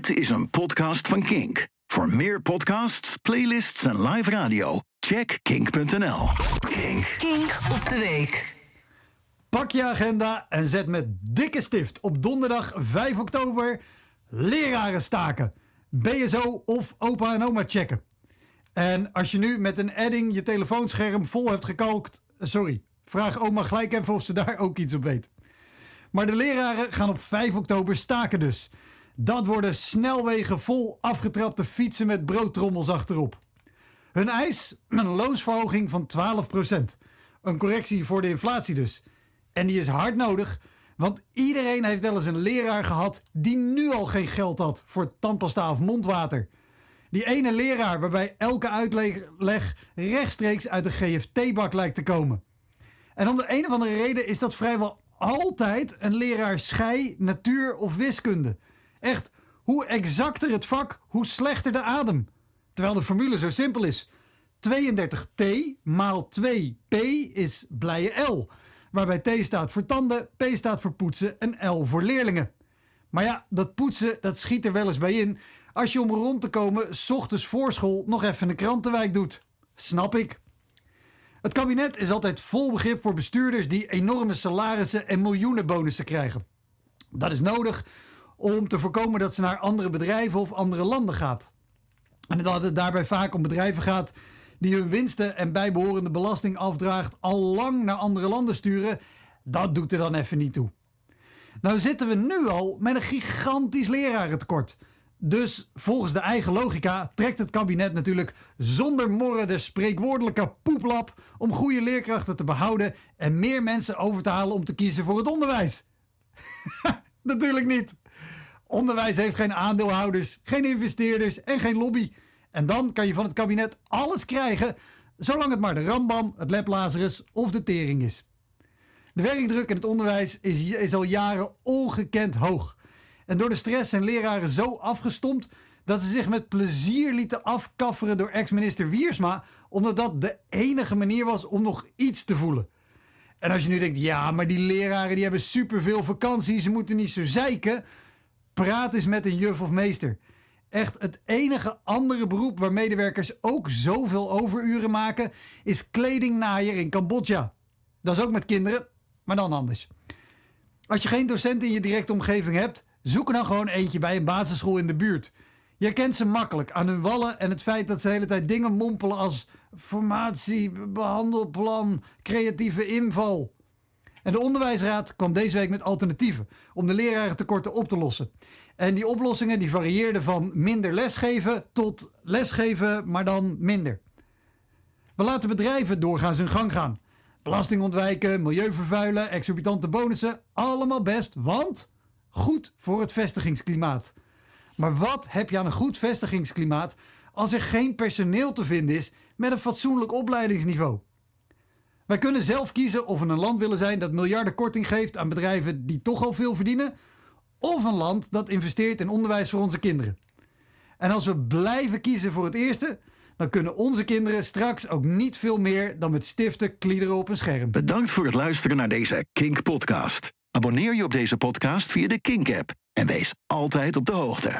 Dit is een podcast van Kink. Voor meer podcasts, playlists en live radio, check kink.nl. Kink. Kink op de week. Pak je agenda en zet met dikke stift op donderdag 5 oktober leraren staken. BSO of opa en oma checken. En als je nu met een edding je telefoonscherm vol hebt gekalkt, sorry, vraag oma gelijk even of ze daar ook iets op weet. Maar de leraren gaan op 5 oktober staken dus. Dat worden snelwegen vol afgetrapte fietsen met broodtrommels achterop. Hun eis? Een loonsverhoging van 12%. Een correctie voor de inflatie dus. En die is hard nodig, want iedereen heeft wel eens een leraar gehad die nu al geen geld had voor tandpasta of mondwater. Die ene leraar waarbij elke uitleg rechtstreeks uit de GFT-bak lijkt te komen. En om de een of andere reden is dat vrijwel altijd een leraar schei, natuur of wiskunde. Echt, hoe exacter het vak, hoe slechter de adem. Terwijl de formule zo simpel is. 32T maal 2P is blije L. Waarbij T staat voor tanden, P staat voor poetsen en L voor leerlingen. Maar ja, dat poetsen, dat schiet er wel eens bij in. Als je om rond te komen, s ochtends voor school nog even een krantenwijk doet. Snap ik. Het kabinet is altijd vol begrip voor bestuurders die enorme salarissen en miljoenen bonussen krijgen. Dat is nodig om te voorkomen dat ze naar andere bedrijven of andere landen gaat. En dat het daarbij vaak om bedrijven gaat die hun winsten en bijbehorende belasting afdraagt al lang naar andere landen sturen, dat doet er dan even niet toe. Nou zitten we nu al met een gigantisch lerarentekort. Dus volgens de eigen logica trekt het kabinet natuurlijk zonder morren de spreekwoordelijke poeplap om goede leerkrachten te behouden en meer mensen over te halen om te kiezen voor het onderwijs. natuurlijk niet. Onderwijs heeft geen aandeelhouders, geen investeerders en geen lobby. En dan kan je van het kabinet alles krijgen, zolang het maar de Rambam, het Lab of de Tering is. De werkdruk in het onderwijs is, is al jaren ongekend hoog. En door de stress zijn leraren zo afgestompt dat ze zich met plezier lieten afkafferen door ex-minister Wiersma, omdat dat de enige manier was om nog iets te voelen. En als je nu denkt, ja, maar die leraren die hebben superveel vakantie, ze moeten niet zo zeiken. Praat eens met een juf of meester. Echt het enige andere beroep waar medewerkers ook zoveel overuren maken, is kledingnaaier in Cambodja. Dat is ook met kinderen, maar dan anders. Als je geen docent in je directe omgeving hebt, zoek er dan gewoon eentje bij een basisschool in de buurt. Je kent ze makkelijk aan hun wallen en het feit dat ze de hele tijd dingen mompelen als formatie, behandelplan, creatieve inval. En de onderwijsraad kwam deze week met alternatieven om de lerarentekorten op te lossen. En die oplossingen die varieerden van minder lesgeven tot lesgeven, maar dan minder. We laten bedrijven doorgaans hun gang gaan. Belasting ontwijken, milieu vervuilen, exorbitante bonussen, allemaal best, want goed voor het vestigingsklimaat. Maar wat heb je aan een goed vestigingsklimaat als er geen personeel te vinden is met een fatsoenlijk opleidingsniveau? Wij kunnen zelf kiezen of we een land willen zijn dat miljarden korting geeft aan bedrijven die toch al veel verdienen, of een land dat investeert in onderwijs voor onze kinderen. En als we blijven kiezen voor het eerste, dan kunnen onze kinderen straks ook niet veel meer dan met stiften kliederen op een scherm. Bedankt voor het luisteren naar deze Kink podcast. Abonneer je op deze podcast via de Kink app en wees altijd op de hoogte.